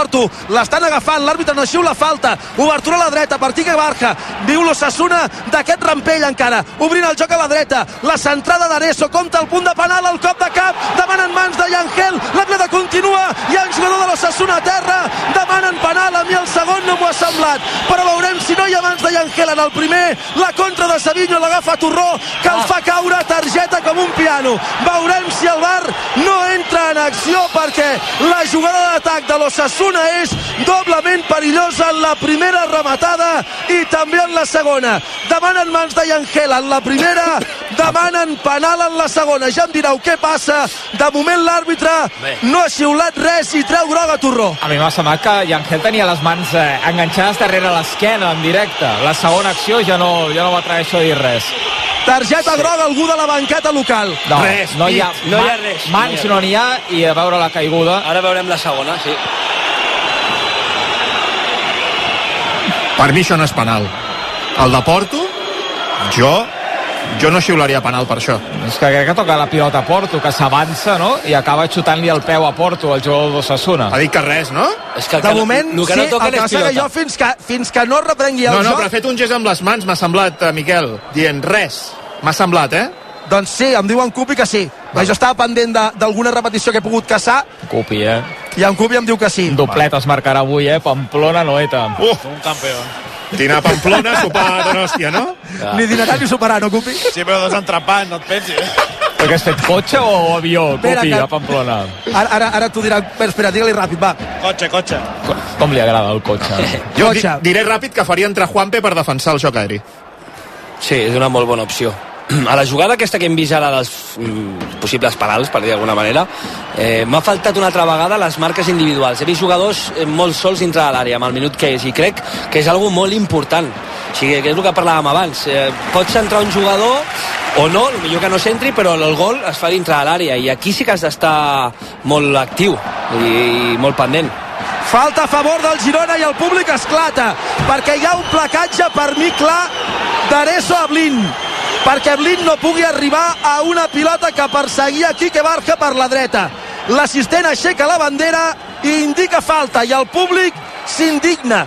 Porto, l'estan agafant, l'àrbitre no xiu la falta, obertura a la dreta per Quique Barja, viu l'Ossassuna d'aquest rampell encara, obrint el joc a la dreta, la centrada d'Areso, compta el punt de penal, el cop de cap, demanen mans de Yangel, la pilota continua, hi ha un jugador de l'Ossassuna a terra, demanen penal, a mi el segon no m'ho ha semblat, però veurem si no hi ha mans de Yangel en el primer, la contra de Savinho l'agafa Torró, que el fa caure targeta com un piano, veurem si el VAR no entra en acció perquè la jugada d'atac de l'Ossassuna és doblement perillosa en la primera rematada i també en la segona. Demanen mans de Yangel en la primera, demanen penal en la segona. Ja em direu què passa. De moment l'àrbitre no ha xiulat res i treu groga Torró. A mi m'ha semblat que Yangel tenia les mans eh, enganxades darrere l'esquena en directe. La segona acció ja no, ja no m'atreveixo a dir res. Targeta groga algú de la banqueta local. No, Res, no hi ha, no hi ha res, Mans no no n'hi ha i a veure la caiguda. Ara veurem la segona, sí. Per mi això no és penal. El de Porto, jo, jo no xiularia penal per això. És que crec que toca la pilota a Porto, que s'avança, no? I acaba xutant-li el peu a Porto, el jugador d'Ossassuna. Ha dit que res, no? És que De moment, el que sí, no toca el que és passa que pilota. jo fins que, fins que no reprengui el No, no, joc... però ha fet un gest amb les mans, m'ha semblat, eh, Miquel, dient res. M'ha semblat, eh? Doncs sí, em diu en Cupi que sí. Va. Jo estava pendent de- d'alguna repetició que he pogut caçar Cupi, eh? I en Cupi em diu que sí. Un doblet es marcarà avui, eh? Pamplona, Noeta. Uh, Un campió. dinar a Pamplona, sopar de hòstia, no? Ni dinarà ni superar, no, Cupi? Sí, però dos entrepans, no et pensis. Però que has fet cotxe o avió, Espera, Cupi, que- a Pamplona? Ara, ara, ara t'ho dirà... Espera, espera, digue-li ràpid, va. Cotxe, cotxe. Com, com li agrada el cotxe? Jo di Cotxe. diré ràpid que faria entrar Juanpe per defensar el joc aeri. Sí, és una molt bona opció. A la jugada aquesta que hem vist ara dels mm, possibles penals, per dir d'alguna manera, eh, m'ha faltat una altra vegada les marques individuals. He vist jugadors eh, molt sols dintre de l'àrea, amb el minut que és, i crec que és algo molt important. O sigui, que és el que parlàvem abans. Eh, pot centrar un jugador o no, millor que no centri, però el gol es fa dintre de l'àrea, i aquí sí que has d'estar molt actiu i, i molt pendent. Falta a favor del Girona i el públic esclata perquè hi ha un placatge per mi clar d'Areso a Blin perquè Blin no pugui arribar a una pilota que perseguia Quique Barja per la dreta l'assistent aixeca la bandera i indica falta i el públic s'indigna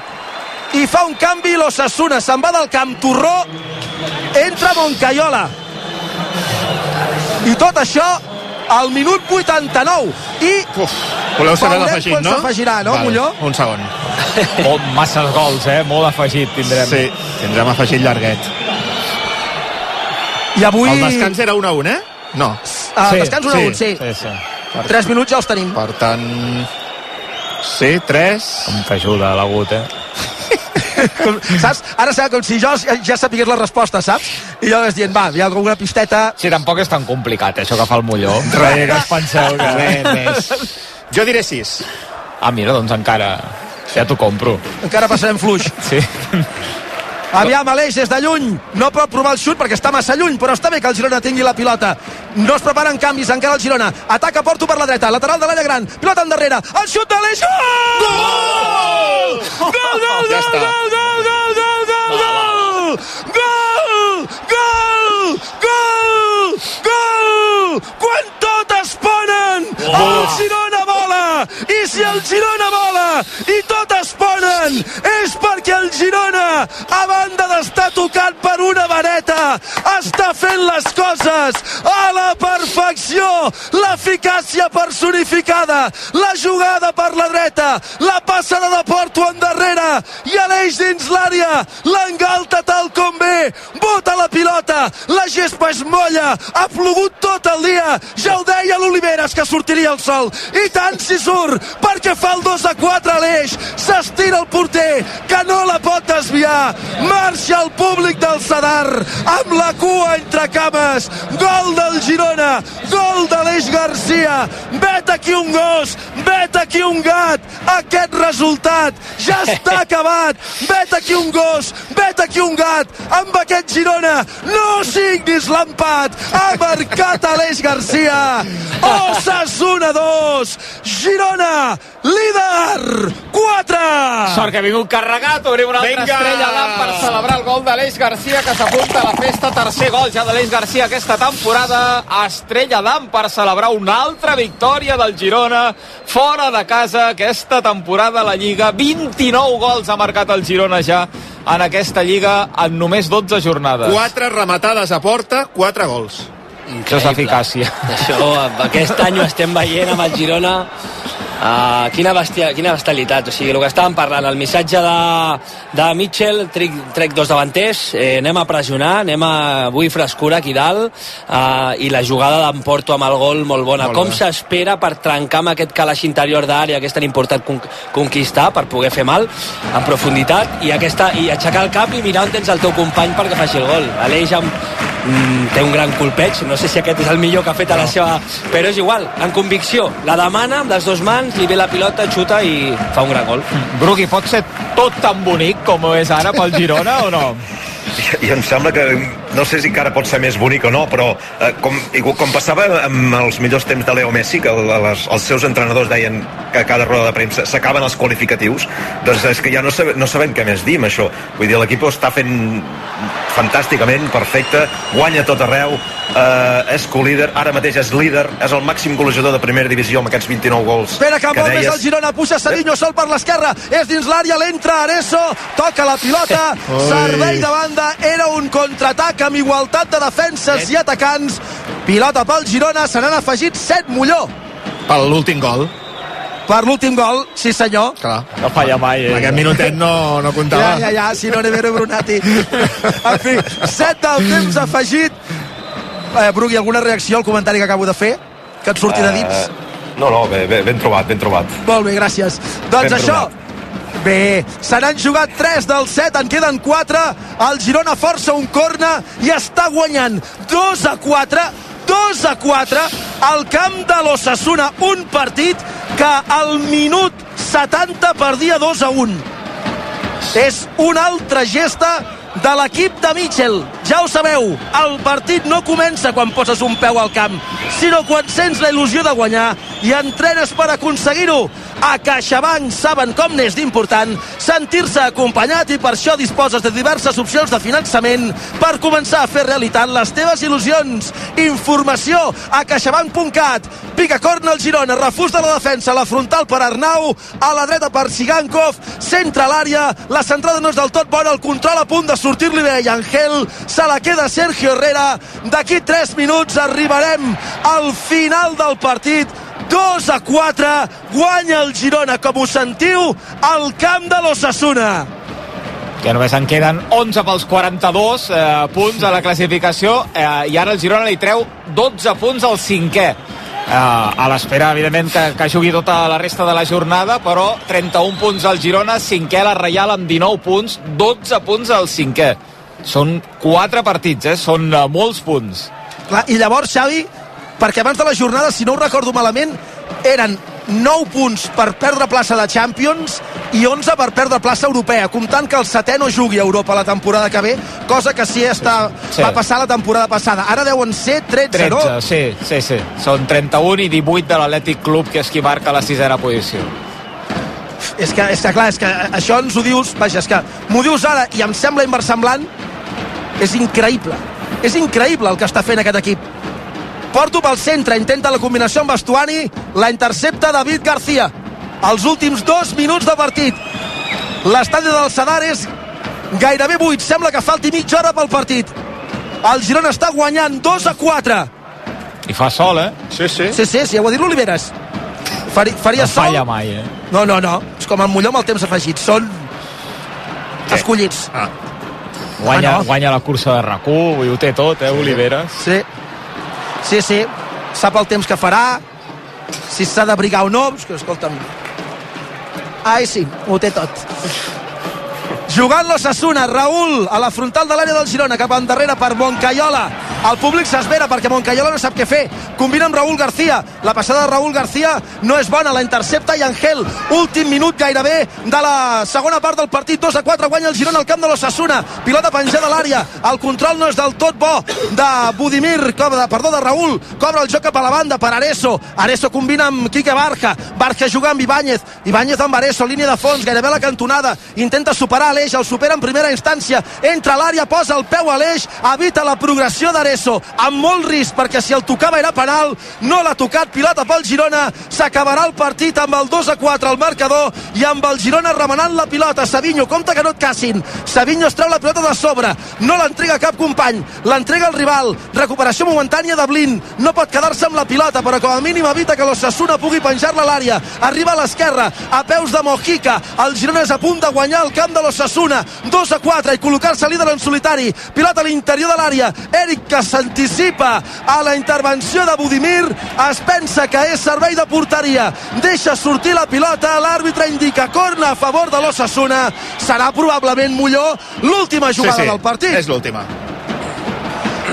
i fa un canvi l'Ossassuna se'n va del camp Torró entra Moncayola i tot això al minut 89 i Uf, voleu saber l'afegit, no? s'afegirà, no, Molló? Un segon. Molt, masses gols, eh? Molt afegit tindrem. Sí, tindrem afegit llarguet. I avui El descans era 1 a 1, eh? No. Ah, sí, descans 1 a 1, sí. sí, sí. 3 minuts ja els tenim. Per tant... Sí, 3... Com t'ajuda l'agut, eh? Com, saps? Ara serà com si jo ja, ja sapigués la resposta, saps? I jo vaig dient, va, hi ha alguna pisteta... Sí, tampoc és tan complicat, això que fa el Molló. Res, que es penseu que... Res, res. Jo diré 6. Ah, mira, doncs encara... Ja t'ho compro. Encara passarem fluix. Sí. Aviam, Aleix, des de lluny. No pot provar el xut perquè està massa lluny, però està bé que el Girona tingui la pilota. No es preparen canvis encara el Girona. Ataca Porto per la dreta, lateral de l'àrea gran. Pilota endarrere. El xut d'Aleix. Gol! Gol, gol, gol, Ja està. gol, gol, gol, gol, gol, gol! Gol! Gol! Gol! Gol! Quan tot es ponen! El Girona vola! I si el Girona vola i tot es ponen és perquè el Girona, a banda d'estar tocat per una vareta, està fent les coses a la perfecció. L'eficàcia personificada, la jugada per la dreta, la passada de Porto endarrere i Aleix dins l'àrea, l'engalta tal com ve, bota la pilota, la gespa es molla, ha plogut tot el dia, ja ho deia l'Oliveres que sortiria el sol, i tant si surt, perquè fa el 2 a 4 a l'eix, s'estira el porter, que no la pot desviar, marxa el públic del Sadar, amb la cua entre cames, gol del Girona, gol de l'Eix Garcia, vet aquí un gos, vet aquí un gat, aquest resultat ja està acabat, vet aquí un gos, vet aquí un gat, amb aquest Girona, no signis l'empat, ha marcat Aleix Garcia, Osasuna 2, Girona, líder 4! sort que ha vingut carregat, obrim una altra Vinga! estrella d'am per celebrar el gol de l'Eix Garcia, que s'apunta a la festa, tercer gol ja de l'Eix Garcia aquesta temporada, estrella d'am per celebrar una altra victòria del Girona, fora de casa aquesta temporada a la Lliga, 29 gols ha marcat el Girona ja en aquesta Lliga en només 12 jornades. Quatre rematades a porta, quatre gols. Això és eficàcia. Això, aquest any ho estem veient amb el Girona. Uh, quina, bestia, quina bestialitat, o sigui, el que estàvem parlant, el missatge de, de Mitchell, trec, trec dos davanters, eh, anem a pressionar, anem a avui frescura aquí dalt, uh, i la jugada d'en Porto amb el gol molt bona. Molt Com s'espera per trencar amb aquest calaix interior d'àrea que és tan important con conquistar per poder fer mal en profunditat i, aquesta, i aixecar el cap i mirar on tens el teu company perquè faci el gol. Aleix amb, mm, té un gran colpeig, no sé si aquest és el millor que ha fet a la seva... Però és igual, en convicció, la demana amb les dues mans, li ve la pilota, xuta i fa un gran gol. Brugui, pot ser tot tan bonic com ho és ara pel Girona o no? I em sembla que, no sé si encara pot ser més bonic o no, però eh, com, igual, com passava amb els millors temps de Leo Messi, que les, els seus entrenadors deien que a cada roda de premsa s'acaben els qualificatius, doncs és que ja no, sabem, no sabem què més dir amb això. Vull dir, l'equip està fent fantàsticament, perfecte, guanya tot arreu, eh, és co-líder, ara mateix és líder, és el màxim golejador de primera divisió amb aquests 29 gols Espera que que vol més deies. el Girona, puja Sarinho sol per l'esquerra, és dins l'àrea, l'entra Areso, toca la pilota, servei de banda, era un contraatac amb igualtat de defenses i atacants, pilota pel Girona, se n'han afegit 7 Molló Per l'últim gol. Per l'últim gol, sí senyor. Clar. No falla mai, eh? Aquest minutet no, no comptava. Ja, ja, ja, si no Nevero i Brunati. En fi, 7 del temps afegit. Eh, Brugui, alguna reacció al comentari que acabo de fer? Que et surti de dins? Eh, no, no, bé, bé, ben trobat, ben trobat. Molt bé, gràcies. Doncs Ben això, bé, se n'han jugat 3 del 7, en queden 4. El Girona força un corna i està guanyant 2 a 4 2 a 4 al camp de l'Ossassuna un partit que al minut 70 perdia 2 a 1 és una altra gesta de l'equip de Mitchell. Ja ho sabeu, el partit no comença quan poses un peu al camp, sinó quan sents la il·lusió de guanyar i entrenes per aconseguir-ho. A CaixaBank saben com n'és d'important sentir-se acompanyat i per això disposes de diverses opcions de finançament per començar a fer realitat les teves il·lusions. Informació a caixabank.cat. Pica corna el Girona, refús de la defensa, la frontal per Arnau, a la dreta per Sigankov, centra l'àrea, la centrada no és del tot bona, el control a punt de sortir-li bé i Angel, se la queda Sergio Herrera. D'aquí 3 minuts arribarem al final del partit 2 a 4 guanya el Girona com ho sentiu al camp de l'Ossassuna que només en queden 11 pels 42 eh, punts a la classificació eh, i ara el Girona li treu 12 punts al cinquè eh, a l'espera, evidentment, que, que jugui tota la resta de la jornada, però 31 punts al Girona, cinquè la Reial amb 19 punts, 12 punts al cinquè. Són 4 partits, eh? són eh, molts punts. Clar, I llavors, Xavi, perquè abans de la jornada, si no ho recordo malament, eren 9 punts per perdre plaça de Champions i 11 per perdre plaça europea, comptant que el setè no jugui a Europa la temporada que ve, cosa que sí, està, Sí. va passar la temporada passada. Ara deuen ser 13, 13, no? sí, sí, sí. Són 31 i 18 de l'Atlètic Club, que és qui marca la sisena posició. És que, és que clar, és que això ens ho dius, vaja, és que m'ho dius ara i em sembla inversemblant, és increïble. És increïble el que està fent aquest equip. Porto pel centre, intenta la combinació amb Bastuani, la intercepta David García. Els últims dos minuts de partit. L'estadi del Sadar és gairebé buit, sembla que falti mitja hora pel partit. El Girona està guanyant 2 a 4. I fa sol, eh? Sí, sí. Sí, sí, sí, ja ho ha dit l'Oliveres. Fari, faria No sol. falla mai, eh? No, no, no. És com el Molló amb el temps afegit. Són escollits. Ah, Guanya, Ah, no. guanya la cursa de RAC1, vull dir, ho té tot, eh, Oliveres? Sí. Sí, sí. Sap el temps que farà, si s'ha d'abrigar o no. Que, escolta'm... Ai, sí, ho té tot. Jugant l'Ossassuna, Raül, a la frontal de l'àrea del Girona, cap endarrere per Moncaiola. El públic s'esvera perquè Moncayola no sap què fer. Combina amb Raúl García. La passada de Raúl García no és bona. La intercepta i Angel. Últim minut gairebé de la segona part del partit. 2 a 4 guanya el Girona al camp de l'Ossassuna. Pilota penjada a l'àrea. El control no és del tot bo de Budimir, de, perdó, de Raúl. Cobra el joc cap a la banda per Areso. Areso combina amb Quique Barja. Barja juga amb Ibáñez. Ibáñez amb Areso, línia de fons, gairebé a la cantonada. Intenta superar l'eix, el supera en primera instància. Entra a l'àrea, posa el peu a l'eix, evita la progressió d'Areso. Amb molt risc, perquè si el tocava era penal, no l'ha tocat, pilota pel Girona. S'acabarà el partit amb el 2 a 4 al marcador i amb el Girona remenant la pilota. Savinho, compta que no et cassin. Savinho es treu la pilota de sobre. No l'entrega cap company. L'entrega el rival. Recuperació momentània de Blin. No pot quedar-se amb la pilota, però com a mínim evita que l'Ossassuna pugui penjar-la a l'àrea. Arriba a l'esquerra, a peus de Mojica. El Girona és a punt de guanyar el camp de l'Ossassuna. 2 a 4 i col·locar-se líder en solitari. Pilota a l'interior de l'àrea. Eric que s'anticipa a la intervenció de Budimir. Es pensa que és servei de porteria. Deixa sortir la pilota. L'àrbitre indica corna a favor de l'Ossassuna. Serà probablement Molló l'última jugada sí, sí, del partit. És l'última.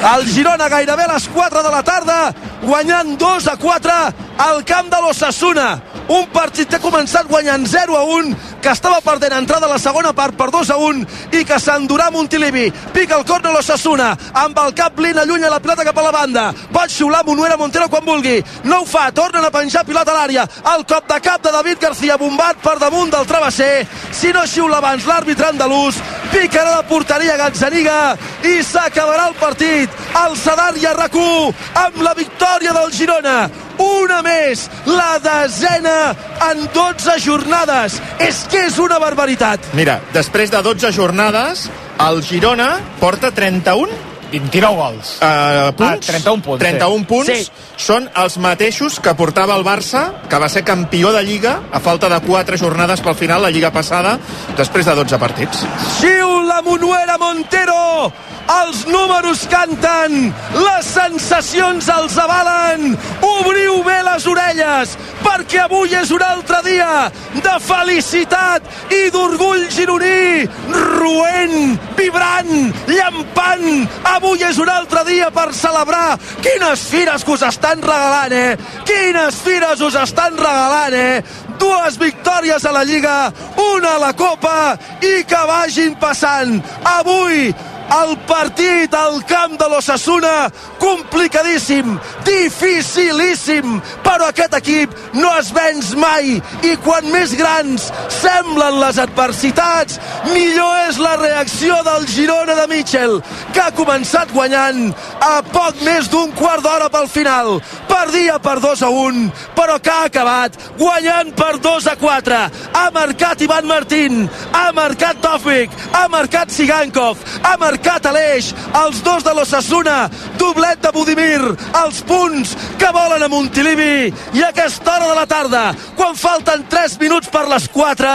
El Girona gairebé a les 4 de la tarda guanyant 2 a 4 al camp de l'Ossassuna un partit que ha començat guanyant 0 a 1 que estava perdent entrada a la segona part per 2 a 1 i que s'endurà Montilivi pica el córner l'Ossassuna amb el cap Blin allunya la pilota cap a la banda. Pot xiular Monuera Montero quan vulgui. No ho fa, tornen a penjar pilota a l'àrea. El cop de cap de David García bombat per damunt del travesser. Si no xiula abans l'àrbitre andalús picarà la porteria Gazzaniga i s'acabarà el partit. El Sadar i rac amb la victòria del Girona. Una més, la desena en 12 jornades. És que és una barbaritat. Mira, després de 12 jornades, el Girona porta 31 29 gols. Uh, punts? Ah, 31 punts. 31 sí. punts Sí. són els mateixos que portava el Barça, que va ser campió de Lliga a falta de 4 jornades pel final, la Lliga passada, després de 12 partits. Xiula Monuera Montero els números canten les sensacions els avalen obriu bé les orelles perquè avui és un altre dia de felicitat i d'orgull gironí roent, vibrant llampant avui és un altre dia per celebrar quines fires que us estan regalant eh? quines fires us estan regalant eh? dues victòries a la Lliga, una a la Copa i que vagin passant. Avui el partit al camp de l'Ossassuna complicadíssim, dificilíssim però aquest equip no es venç mai. I quan més grans semblen les adversitats millor és la reacció del Girona de Mitchell que ha començat guanyant a poc més d'un quart d'hora pel final. Perdia per 2 a 1 però que ha acabat guanyant per 2 a 4 ha marcat Ivan Martín ha marcat Tofik ha marcat Sigankov ha marcat Aleix els dos de l'Ossassuna doblet de Budimir els punts que volen a Montilivi. I a aquesta hora de la tarda quan falten 3 minuts per les 4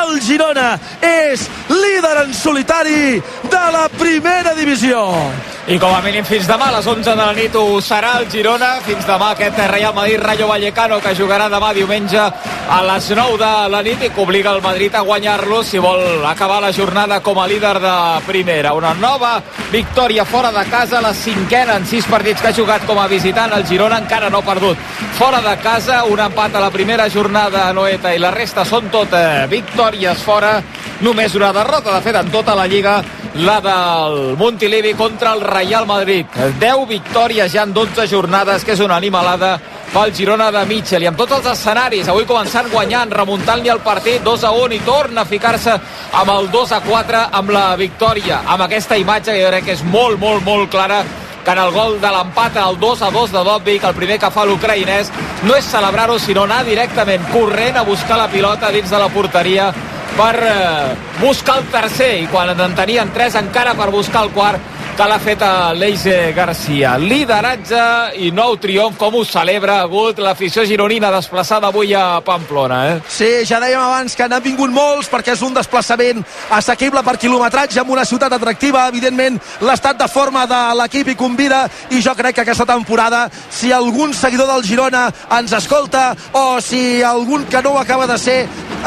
el Girona és líder en solitari de la primera divisió I com a mínim fins demà a les 11 de la nit ho serà el Girona. Fins demà aquest Real Madrid Rayo Vallecano que jugarà demà diumenge a les 9 de la nit i que obliga el Madrid a guanyar-lo si vol acabar la jornada com a líder de primera. Una nova victòria fora de casa, la cinquena en sis partits que ha jugat com a visitant. El Girona encara no ha perdut. Fora de casa, un empat a la primera jornada a Noeta i la resta són tot eh, victòries fora. Només una derrota, de fet, en tota la Lliga, la del Montilivi contra el Real Madrid. 10 victòries ja en 12 jornades, que és una animalada pel Girona de Mitchell. I amb tots els escenaris, avui començant guanyant remuntant-li el partit 2 a 1 i torna a ficar-se amb el 2 a 4 amb la victòria. Amb aquesta imatge que jo crec que és molt, molt, molt clara que en el gol de l'empat el 2 a 2 de Dobbik, el primer que fa l'ucraïnès no és celebrar-ho sinó anar directament corrent a buscar la pilota dins de la porteria per eh, buscar el tercer. I quan en tenien tres encara per buscar el quart que l'ha fet Leise Garcia. Lideratge i nou triomf, com ho celebra ha hagut l'afició gironina desplaçada avui a Pamplona. Eh? Sí, ja dèiem abans que n'han vingut molts perquè és un desplaçament assequible per quilometratge en una ciutat atractiva. Evidentment, l'estat de forma de l'equip hi convida i jo crec que aquesta temporada, si algun seguidor del Girona ens escolta o si algun que no ho acaba de ser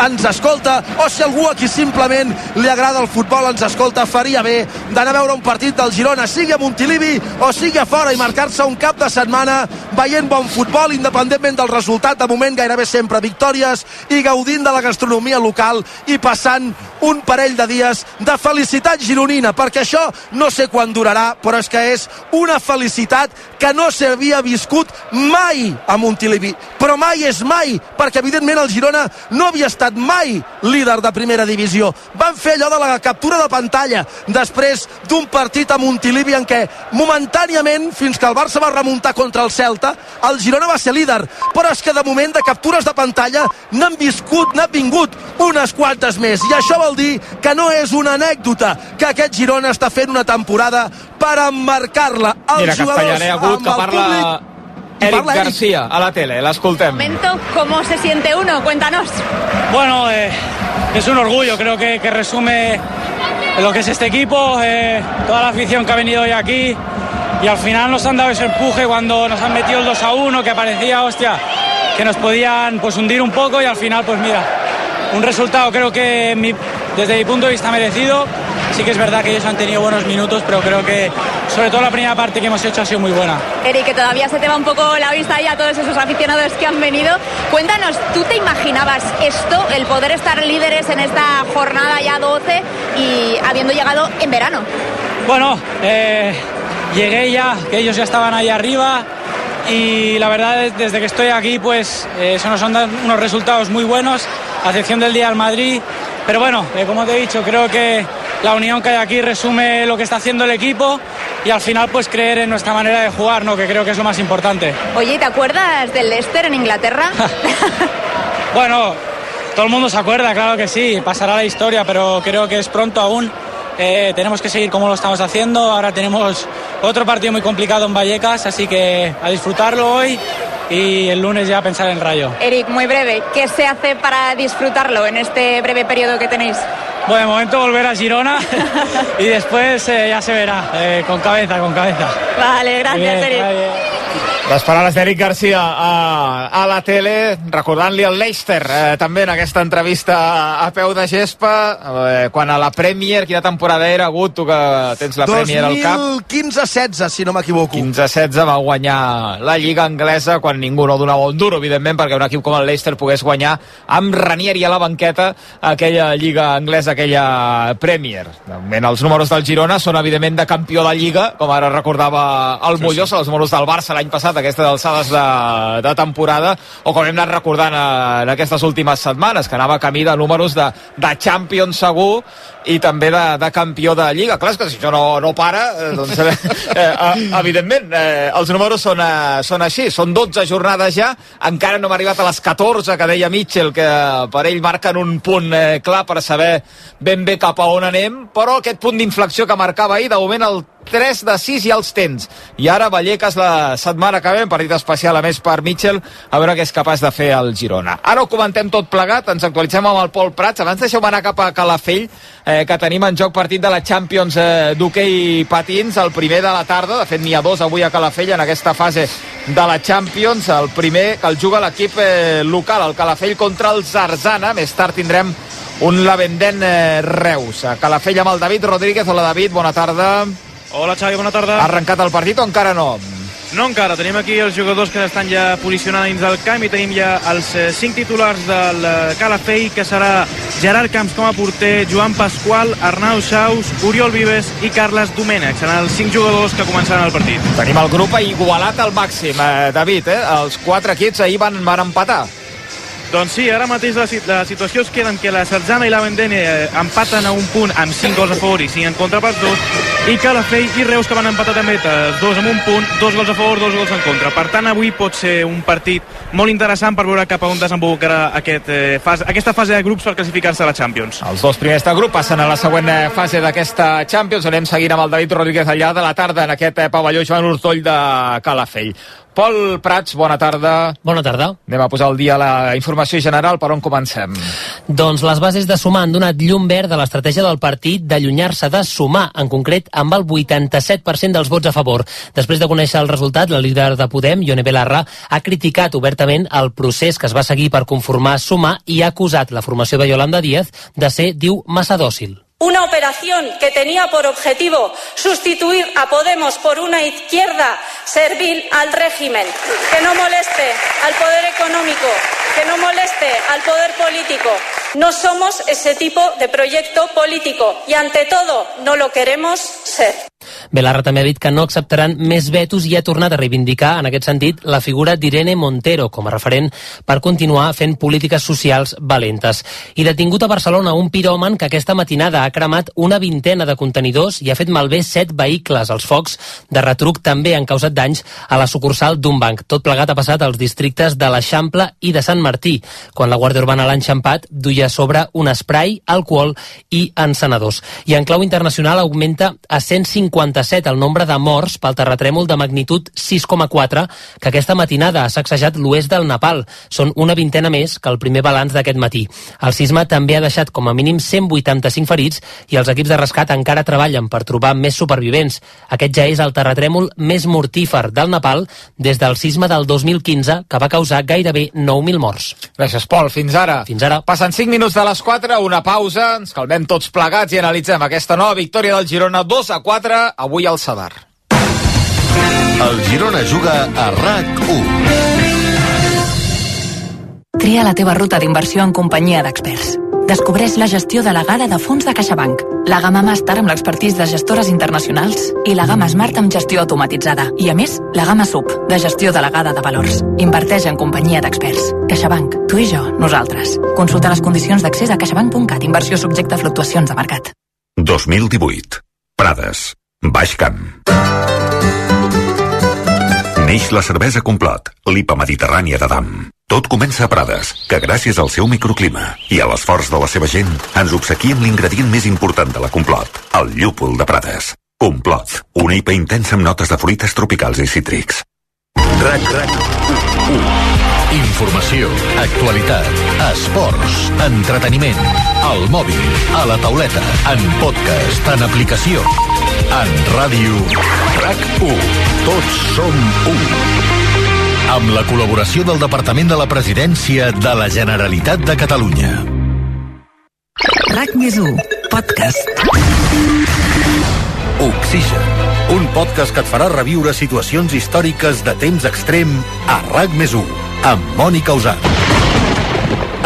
ens escolta o si algú aquí simplement li agrada el futbol ens escolta, faria bé d'anar a veure un partit del Girona, sigui a Montilivi o sigui a fora i marcar-se un cap de setmana veient bon futbol independentment del resultat, de moment gairebé sempre victòries i gaudint de la gastronomia local i passant un parell de dies de felicitat gironina, perquè això no sé quan durarà, però és que és una felicitat que no s'havia viscut mai a Montilivi, però mai és mai, perquè evidentment el Girona no havia estat mai líder de primera divisió. Van fer allò de la captura de pantalla després d'un partit a Montilivi en què momentàniament, fins que el Barça va remuntar contra el Celta, el Girona va ser líder, però és que de moment de captures de pantalla n'han viscut, n'han vingut unes quantes més, i això vol dir que no és una anècdota, que aquest Girona està fent una temporada per emmarcar-la. Els Mira, jugadors Castellà Agut, amb que el parla públic Eric Parla Eric. Garcia a la tele, l'escoltem. momento, ¿cómo se siente uno? Cuéntanos. Bueno, eh, es un orgullo, creo que, que resume lo que es este equipo, eh, toda la afición que ha venido hoy aquí y al final nos han dado ese empuje cuando nos han metido el 2 a 1 que parecía, hostia, que nos podían pues hundir un poco y al final pues mira, un resultado creo que mi- desde mi punto de vista merecido. Sí que es verdad que ellos han tenido buenos minutos, pero creo que sobre todo la primera parte que hemos hecho ha sido muy buena. Eric, que todavía se te va un poco la vista ya a todos esos aficionados que han venido. Cuéntanos, ¿tú te imaginabas esto, el poder estar líderes en esta jornada ya 12 y habiendo llegado en verano? Bueno, eh, llegué ya, que ellos ya estaban ahí arriba y la verdad es, desde que estoy aquí pues eh, se nos han dado unos resultados muy buenos, a excepción del día del Madrid. Pero bueno, eh, como te he dicho, creo que la unión que hay aquí resume lo que está haciendo el equipo y al final pues creer en nuestra manera de jugar, ¿no? que creo que es lo más importante. Oye, ¿te acuerdas del Leicester en Inglaterra? Bueno, todo el mundo se acuerda, claro que sí, pasará la historia, pero creo que es pronto aún. Eh, tenemos que seguir como lo estamos haciendo. Ahora tenemos otro partido muy complicado en Vallecas, así que a disfrutarlo hoy y el lunes ya pensar en Rayo. Eric, muy breve, ¿qué se hace para disfrutarlo en este breve periodo que tenéis? Bueno, de momento volver a Girona y después eh, ya se verá, eh, con cabeza, con cabeza. Vale, gracias, Eric. Les paraules d'Eric Garcia a, a la tele, recordant-li el Leicester, eh, també en aquesta entrevista a, peu de gespa, eh, quan a la Premier, quina temporada era, Agut, tu que tens la Premier al cap? 2015-16, si no m'equivoco. 15-16 va guanyar la Lliga Anglesa quan ningú no donava un duro, evidentment, perquè un equip com el Leicester pogués guanyar amb Ranieri a la banqueta aquella Lliga Anglesa, aquella Premier. De moment, els números del Girona són, evidentment, de campió de Lliga, com ara recordava el Mollós, els números del Barça l'any passat, aquestes alçades de, de temporada, o com hem anat recordant eh, en aquestes últimes setmanes, que anava camí de números de, de Champions segur i també de, de campió de Lliga. Clar, que si això no, no para, eh, doncs, eh, eh, evidentment, eh, els números són, eh, són així. Són 12 jornades ja, encara no hem arribat a les 14 que deia Mitchell, que per ell marquen un punt eh, clar per saber ben bé cap a on anem, però aquest punt d'inflexió que marcava ahir, de moment el 3 de 6 ja els tens. I ara Vallecas la setmana que ve, un partit especial a més per Mitchell, a veure què és capaç de fer el Girona. Ara ho comentem tot plegat, ens actualitzem amb el Pol Prats. Abans deixeu-me anar cap a Calafell, eh, que tenim en joc partit de la Champions eh, d'hoquei patins, el primer de la tarda. De fet, n'hi ha dos avui a Calafell en aquesta fase de la Champions. El primer que el juga l'equip eh, local, el Calafell contra el Zarzana. Més tard tindrem un Lavendent eh, Reus. A Calafell amb el David Rodríguez. Hola, David, bona tarda. Hola Xavi, bona tarda. Ha arrencat el partit o encara no? No encara, tenim aquí els jugadors que estan ja posicionats dins del camp i tenim ja els eh, cinc titulars del eh, Calafell, que serà Gerard Camps com a porter, Joan Pasqual, Arnau Saus, Oriol Vives i Carles Domènech. Seran els cinc jugadors que començaran el partit. Tenim el grup igualat al màxim, eh, David, eh? Els quatre equips ahir van, van empatar. Doncs sí, ara mateix la, la situació es queda en què la Sarzana i la Vendene eh, empaten a un punt amb 5 gols a favor i 5 en contra pels dos, i Calafell i Reus que van empatar també els dos amb un punt, dos gols a favor, dos gols en contra. Per tant, avui pot ser un partit molt interessant per veure cap a on desembocarà aquest, eh, fase, aquesta fase de grups per classificar-se a la Champions. Els dos primers de grup passen a la següent eh, fase d'aquesta Champions. Anem seguint amb el David Rodríguez allà de la tarda en aquest eh, pavelló Joan Hurtoll de Calafell. Pol Prats, bona tarda. Bona tarda. Anem a posar al dia la informació general. Per on comencem? Doncs les bases de sumar han donat llum verd a l'estratègia del partit d'allunyar-se de sumar, en concret amb el 87% dels vots a favor. Després de conèixer el resultat, la líder de Podem, Ione Belarra, ha criticat obertament el procés que es va seguir per conformar sumar i ha acusat la formació de Yolanda Díaz de ser, diu, massa dòcil. Una operación que tenía por objetivo sustituir a Podemos por una izquierda servil al régimen, que no moleste al poder económico, que no moleste al poder político. No somos ese tipo de proyecto político y ante todo no lo queremos ser. Belarra també ha dit que no acceptaran més vetos i ha tornat a reivindicar, en aquest sentit, la figura d'Irene Montero com a referent per continuar fent polítiques socials valentes. I detingut a Barcelona un piròman que aquesta matinada ha cremat una vintena de contenidors i ha fet malbé set vehicles. Els focs de retruc també han causat danys a la sucursal d'un banc. Tot plegat ha passat als districtes de l'Eixample i de Sant Martí, quan la Guàrdia Urbana l'ha enxampat, duia a sobre un spray, alcohol i encenedors. I en clau internacional augmenta a 157 el nombre de morts pel terratrèmol de magnitud 6,4 que aquesta matinada ha sacsejat l'oest del Nepal. Són una vintena més que el primer balanç d'aquest matí. El sisme també ha deixat com a mínim 185 ferits i els equips de rescat encara treballen per trobar més supervivents. Aquest ja és el terratrèmol més mortífer del Nepal des del sisme del 2015 que va causar gairebé 9.000 morts. Gràcies, Pol. Fins ara. Fins ara. Passen 5 minuts de les 4, una pausa, ens calmem tots plegats i analitzem aquesta nova victòria del Girona 2 a 4, avui al Sadar. El Girona juga a RAC1. Tria la teva ruta d'inversió en companyia d'experts. Descobreix la gestió delegada de fons de CaixaBank, la gamma Master amb l'expertís de gestores internacionals i la gamma Smart amb gestió automatitzada. I a més, la gamma SUB, de gestió delegada de valors. Inverteix en companyia d'experts. CaixaBank. Tu i jo, nosaltres. Consulta les condicions d'accés a caixabank.cat. Inversió subjecte a fluctuacions de mercat. 2018. Prades. Baix Camp. Neix la cervesa Complot, l'IPA mediterrània de Dam. Tot comença a Prades, que gràcies al seu microclima i a l'esforç de la seva gent ens obsequia amb l'ingredient més important de la Complot, el llúpol de Prades. Complot, una IPA intensa amb notes de fruites tropicals i cítrics. RAC, RAC, Informació, actualitat, esports, entreteniment, al mòbil, a la tauleta, en podcast, en aplicació, en ràdio. RAC1. Tots som un. Amb la col·laboració del Departament de la Presidència de la Generalitat de Catalunya. RAC més 1, podcast. Oxigen, un podcast que et farà reviure situacions històriques de temps extrem a RAC més 1, amb Mònica Usat.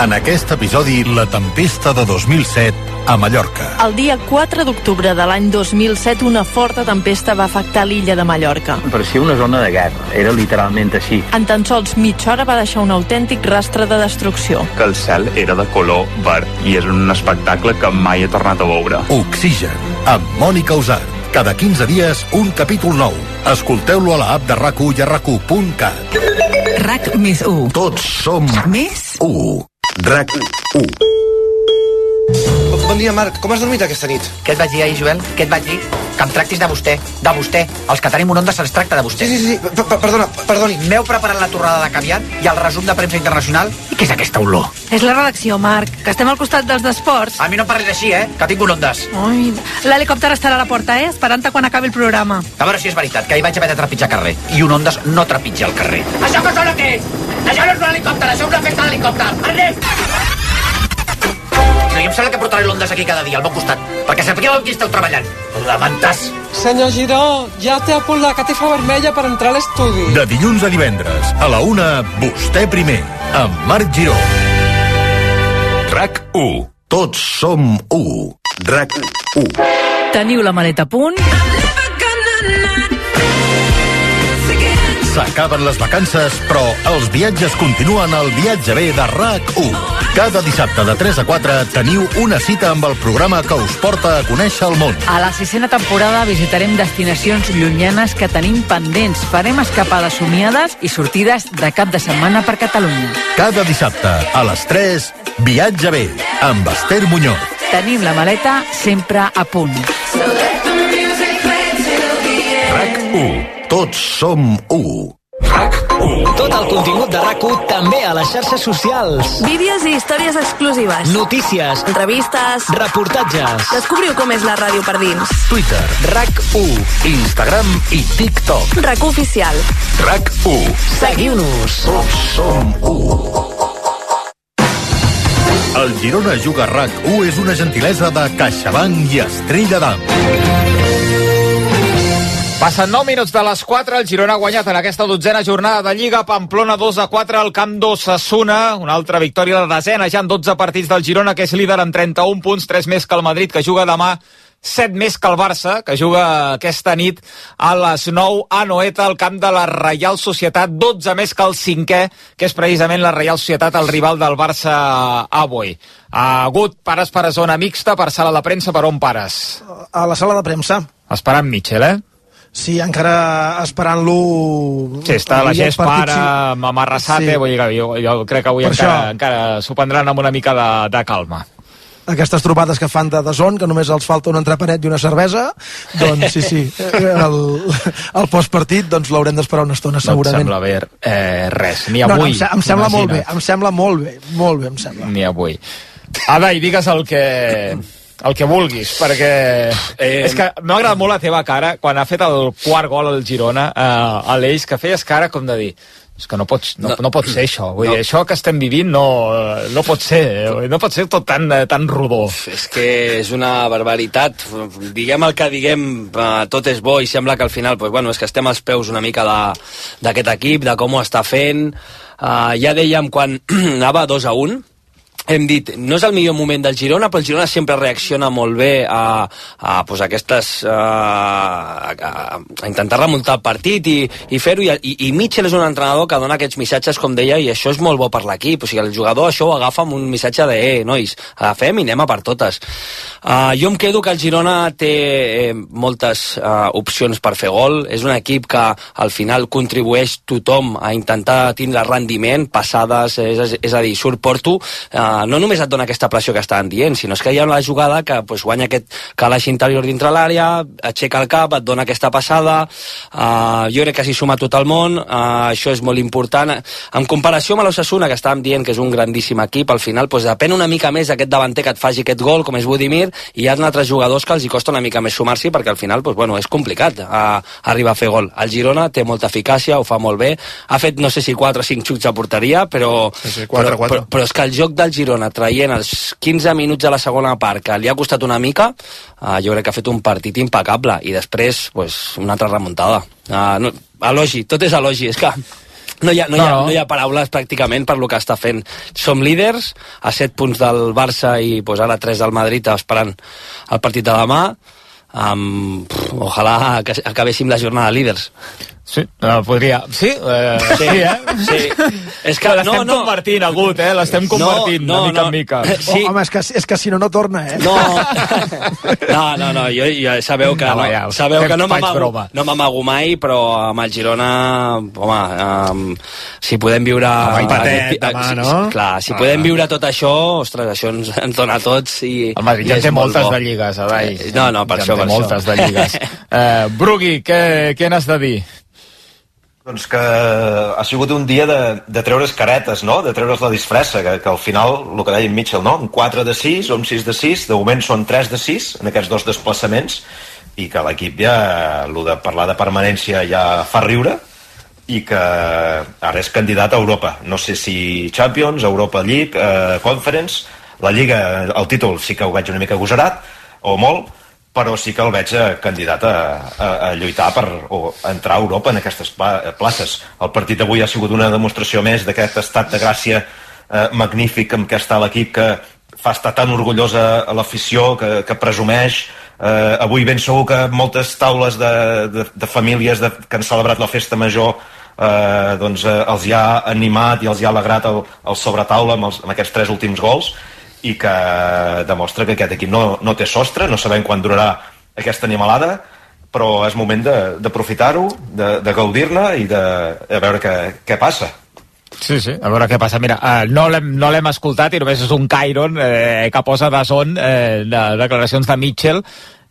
En aquest episodi, la tempesta de 2007 a Mallorca. El dia 4 d'octubre de l'any 2007, una forta tempesta va afectar l'illa de Mallorca. Parecia una zona de guerra, era literalment així. En tan sols mitja hora va deixar un autèntic rastre de destrucció. Que el cel era de color verd i és un espectacle que mai he tornat a veure. Oxigen, amb Mònica Usart. Cada 15 dies, un capítol nou. Escolteu-lo a la app de RAC1 i a rac1.cat. RAC més 1. Tots som Més 1. RAC1. Bon dia, Marc. Com has dormit aquesta nit? Què et vaig dir ahir, Joel? Què et vaig dir? Que em tractis de vostè. De vostè. Els que tenim un onda se'ls tracta de vostè. Sí, sí, sí. P -p Perdona, perdoni. M'heu preparat la torrada de caviar i el resum de premsa internacional? Què és aquesta olor? És la redacció, Marc, que estem al costat dels d'esports. A mi no em parlis així, eh? Que tinc un ondes. L'helicòpter estarà a la porta, eh? Esperant-te quan acabi el programa. A veure si és veritat, que hi vaig haver de trepitjar carrer. I un ondes no trepitja el carrer. Això que sona què és? Això no és un helicòpter, això és una festa d'helicòpter. Anem! No, i em sembla que portaré l'ondes aquí cada dia, al meu costat, perquè sapigueu amb qui esteu treballant. Lamentàs. Senyor Giró, ja té a punt la catifa vermella per entrar a l'estudi. De dilluns a divendres, a la una, vostè primer, amb Marc Giró. RAC 1. Tots som 1. RAC 1. Teniu la maleta a punt? S'acaben les vacances, però els viatges continuen al viatge B de RAC1. Cada dissabte de 3 a 4 teniu una cita amb el programa que us porta a conèixer el món. A la sisena temporada visitarem destinacions llunyanes que tenim pendents. Farem escapades somiades i sortides de cap de setmana per Catalunya. Cada dissabte, a les 3, Viatge B, amb Esther Muñoz. Tenim la maleta sempre a punt. RAC 1. Tots som 1. Tot el contingut de rac també a les xarxes socials. Vídeos i històries exclusives. Notícies. Entrevistes. Reportatges. Descobriu com és la ràdio per dins. Twitter, RAC1, Instagram i TikTok. RAC oficial. RAC1. Seguiu-nos. Tots som u. El Girona Juga RAC1 és una gentilesa de CaixaBank i Estrella d'Am. Passen 9 minuts de les 4, el Girona ha guanyat en aquesta dotzena jornada de Lliga, Pamplona 2 a 4 al camp d'Ossassuna, una altra victòria de desena, ja en 12 partits del Girona, que és líder amb 31 punts, 3 més que el Madrid, que juga demà 7 més que el Barça, que juga aquesta nit a les 9 a Noeta, al camp de la Reial Societat, 12 més que el cinquè, que és precisament la Reial Societat, el rival del Barça avui. Ha hagut pares per a zona mixta, per sala de premsa, per on pares? A la sala de premsa. Esperant Mitchell, eh? Sí, encara esperant-lo... Sí, està la Avui el gest partit, pare, sí. vull dir que jo, jo crec que avui Per encara, això. encara s'ho prendran amb una mica de, de calma. aquestes trobades que fan de deson, que només els falta un entrepanet i una cervesa, doncs sí, sí, el, el postpartit doncs l'haurem d'esperar una estona No et segurament. sembla bé eh, res, ni no, no, avui. em, se- em sembla molt bé, imagina't. em sembla molt bé, molt bé, em sembla. Ni avui. Ada, i digues el que, el que vulguis, perquè eh... és que m'ha agradat molt la teva cara quan ha fet el quart gol al Girona, eh, a l'Eix, que feies cara com de dir és que no, pots, no, no, no pot ser això vull no. dir, això que estem vivint no, no pot ser eh, no pot ser tot tan, eh, tan rodó És que és una barbaritat. Diguem el que diguem, eh, tot és bo i sembla que al final, pues, bueno, és que estem als peus una mica d'aquest equip, de com ho està fent. Uh, ja dèiem quan anava 2 a 1, hem dit, no és el millor moment del Girona, però el Girona sempre reacciona molt bé a, a pues, aquestes... A, a, a intentar remuntar el partit i, i fer-ho, i, i, i Mitchell és un entrenador que dona aquests missatges, com deia, i això és molt bo per l'equip, o sigui, el jugador això ho agafa amb un missatge de, eh, nois, agafem i anem a per totes. Uh, jo em quedo que el Girona té eh, moltes uh, opcions per fer gol, és un equip que al final contribueix tothom a intentar tindre rendiment, passades, és, és a dir, surt Porto, uh, no només et dona aquesta pressió que estaven dient, sinó és que hi ha una jugada que pues, guanya aquest calaix interior dintre l'àrea, aixeca el cap, et dona aquesta passada, uh, jo crec que s'hi suma tot el món, uh, això és molt important. En comparació amb l'Ossassuna, que estàvem dient que és un grandíssim equip, al final pues, depèn una mica més d'aquest davanter que et faci aquest gol, com és Budimir, i hi ha altres jugadors que els hi costa una mica més sumar-s'hi, perquè al final pues, bueno, és complicat uh, arribar a fer gol. El Girona té molta eficàcia, ho fa molt bé, ha fet no sé si 4 o 5 xuts a porteria, però, Sí, sí, quatre, però, quatre. però, però és que el joc del Girona traient els 15 minuts de la segona part que li ha costat una mica uh, jo crec que ha fet un partit impecable i després pues, una altra remuntada uh, no, elogi, tot és elogi és que no hi, ha, no, hi ha, no hi ha paraules pràcticament per lo que està fent. Som líders, a 7 punts del Barça i pues, ara 3 del Madrid esperant el partit de demà. Um, pff, ojalà que acabéssim la jornada líders. Sí, uh, podria... Sí, uh, sí, eh? Sí. És que L'estem no, no. convertint, agut, eh? L'estem convertint, No, no, de mica no. en mica. Sí. Oh, home, és que, és que si no, no torna, eh? No, no, no, no jo, jo sabeu que No, no, ja, sabeu que no m'amago broma. no m'amago mai, però amb el Girona, home, um, si podem viure... Home, empatet aquest- demà, si- no? si- Clar, si Ah. podem viure tot això, ostres, això ens, ens dona a tots i... El Madrid ja té molt moltes bo. de lligues, Adai. Eh, No, no, per ja això, per moltes això. de lligues. Uh, Brugui, què, què n'has de dir? Doncs que ha sigut un dia de, de treure's caretes, no? De treure's la disfressa, que, que al final, el que deia en Mitchell, no? Un 4 de 6 o un 6 de 6, de moment són 3 de 6 en aquests dos desplaçaments, i que l'equip ja, el de parlar de permanència ja fa riure, i que ara és candidat a Europa. No sé si Champions, Europa League, eh, Conference, la Lliga, el títol sí que ho veig una mica agosarat, o molt, però sí que el veig eh, candidat a, a, a lluitar per o entrar a Europa en aquestes pla places. El partit d'avui ha sigut una demostració més d'aquest estat de gràcia eh, magnífic amb què està l'equip que fa estar tan orgullosa l'afició, que, que presumeix. Eh, avui ben segur que moltes taules de, de, de famílies de, que han celebrat la festa major eh, doncs, eh, els hi ha animat i els hi ha alegrat el, el sobretaula amb, els, amb aquests tres últims gols i que demostra que aquest equip no, no té sostre, no sabem quan durarà aquesta animalada, però és moment de- d'aprofitar-ho, de, de gaudir-ne i de, de veure què, què passa. Sí, sí, a veure què passa. Mira, uh, no l'hem no escoltat i només és un Cairon eh, que posa de son eh, de declaracions de Mitchell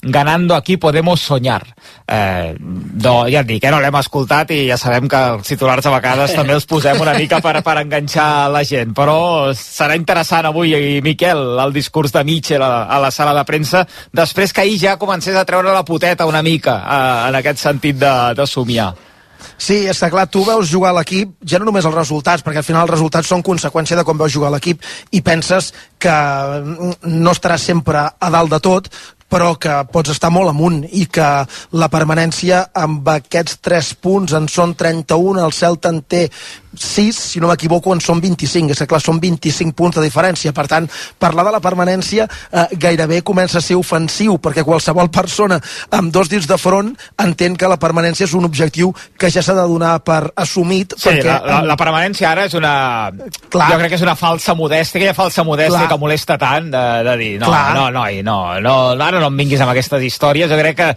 ganando aquí podemos soñar. Eh, no, ja et dic, eh, no l'hem escoltat i ja sabem que els titulars a vegades també els posem una mica per, per enganxar la gent, però serà interessant avui, i Miquel, el discurs de Mitchell a, a la sala de premsa, després que ahir ja comencés a treure la poteta una mica, eh, en aquest sentit de, de somiar. Sí, està clar, tu veus jugar l'equip, ja no només els resultats, perquè al final els resultats són conseqüència de com veus jugar l'equip i penses que no estaràs sempre a dalt de tot, però que pots estar molt amunt i que la permanència amb aquests 3 punts en són 31, el Celta en té 6, si no m'equivoco, en són 25. És que, clar, són 25 punts de diferència. Per tant, parlar de la permanència eh, gairebé comença a ser ofensiu, perquè qualsevol persona amb dos dits de front entén que la permanència és un objectiu que ja s'ha de donar per assumit. Sí, perquè, la, la, la permanència ara és una... Clar. Jo crec que és una falsa modèstia, aquella falsa modèstia Clar. que molesta tant de, de dir, no, Clar. no, no, no, no, ara no em vinguis amb aquestes històries, jo crec que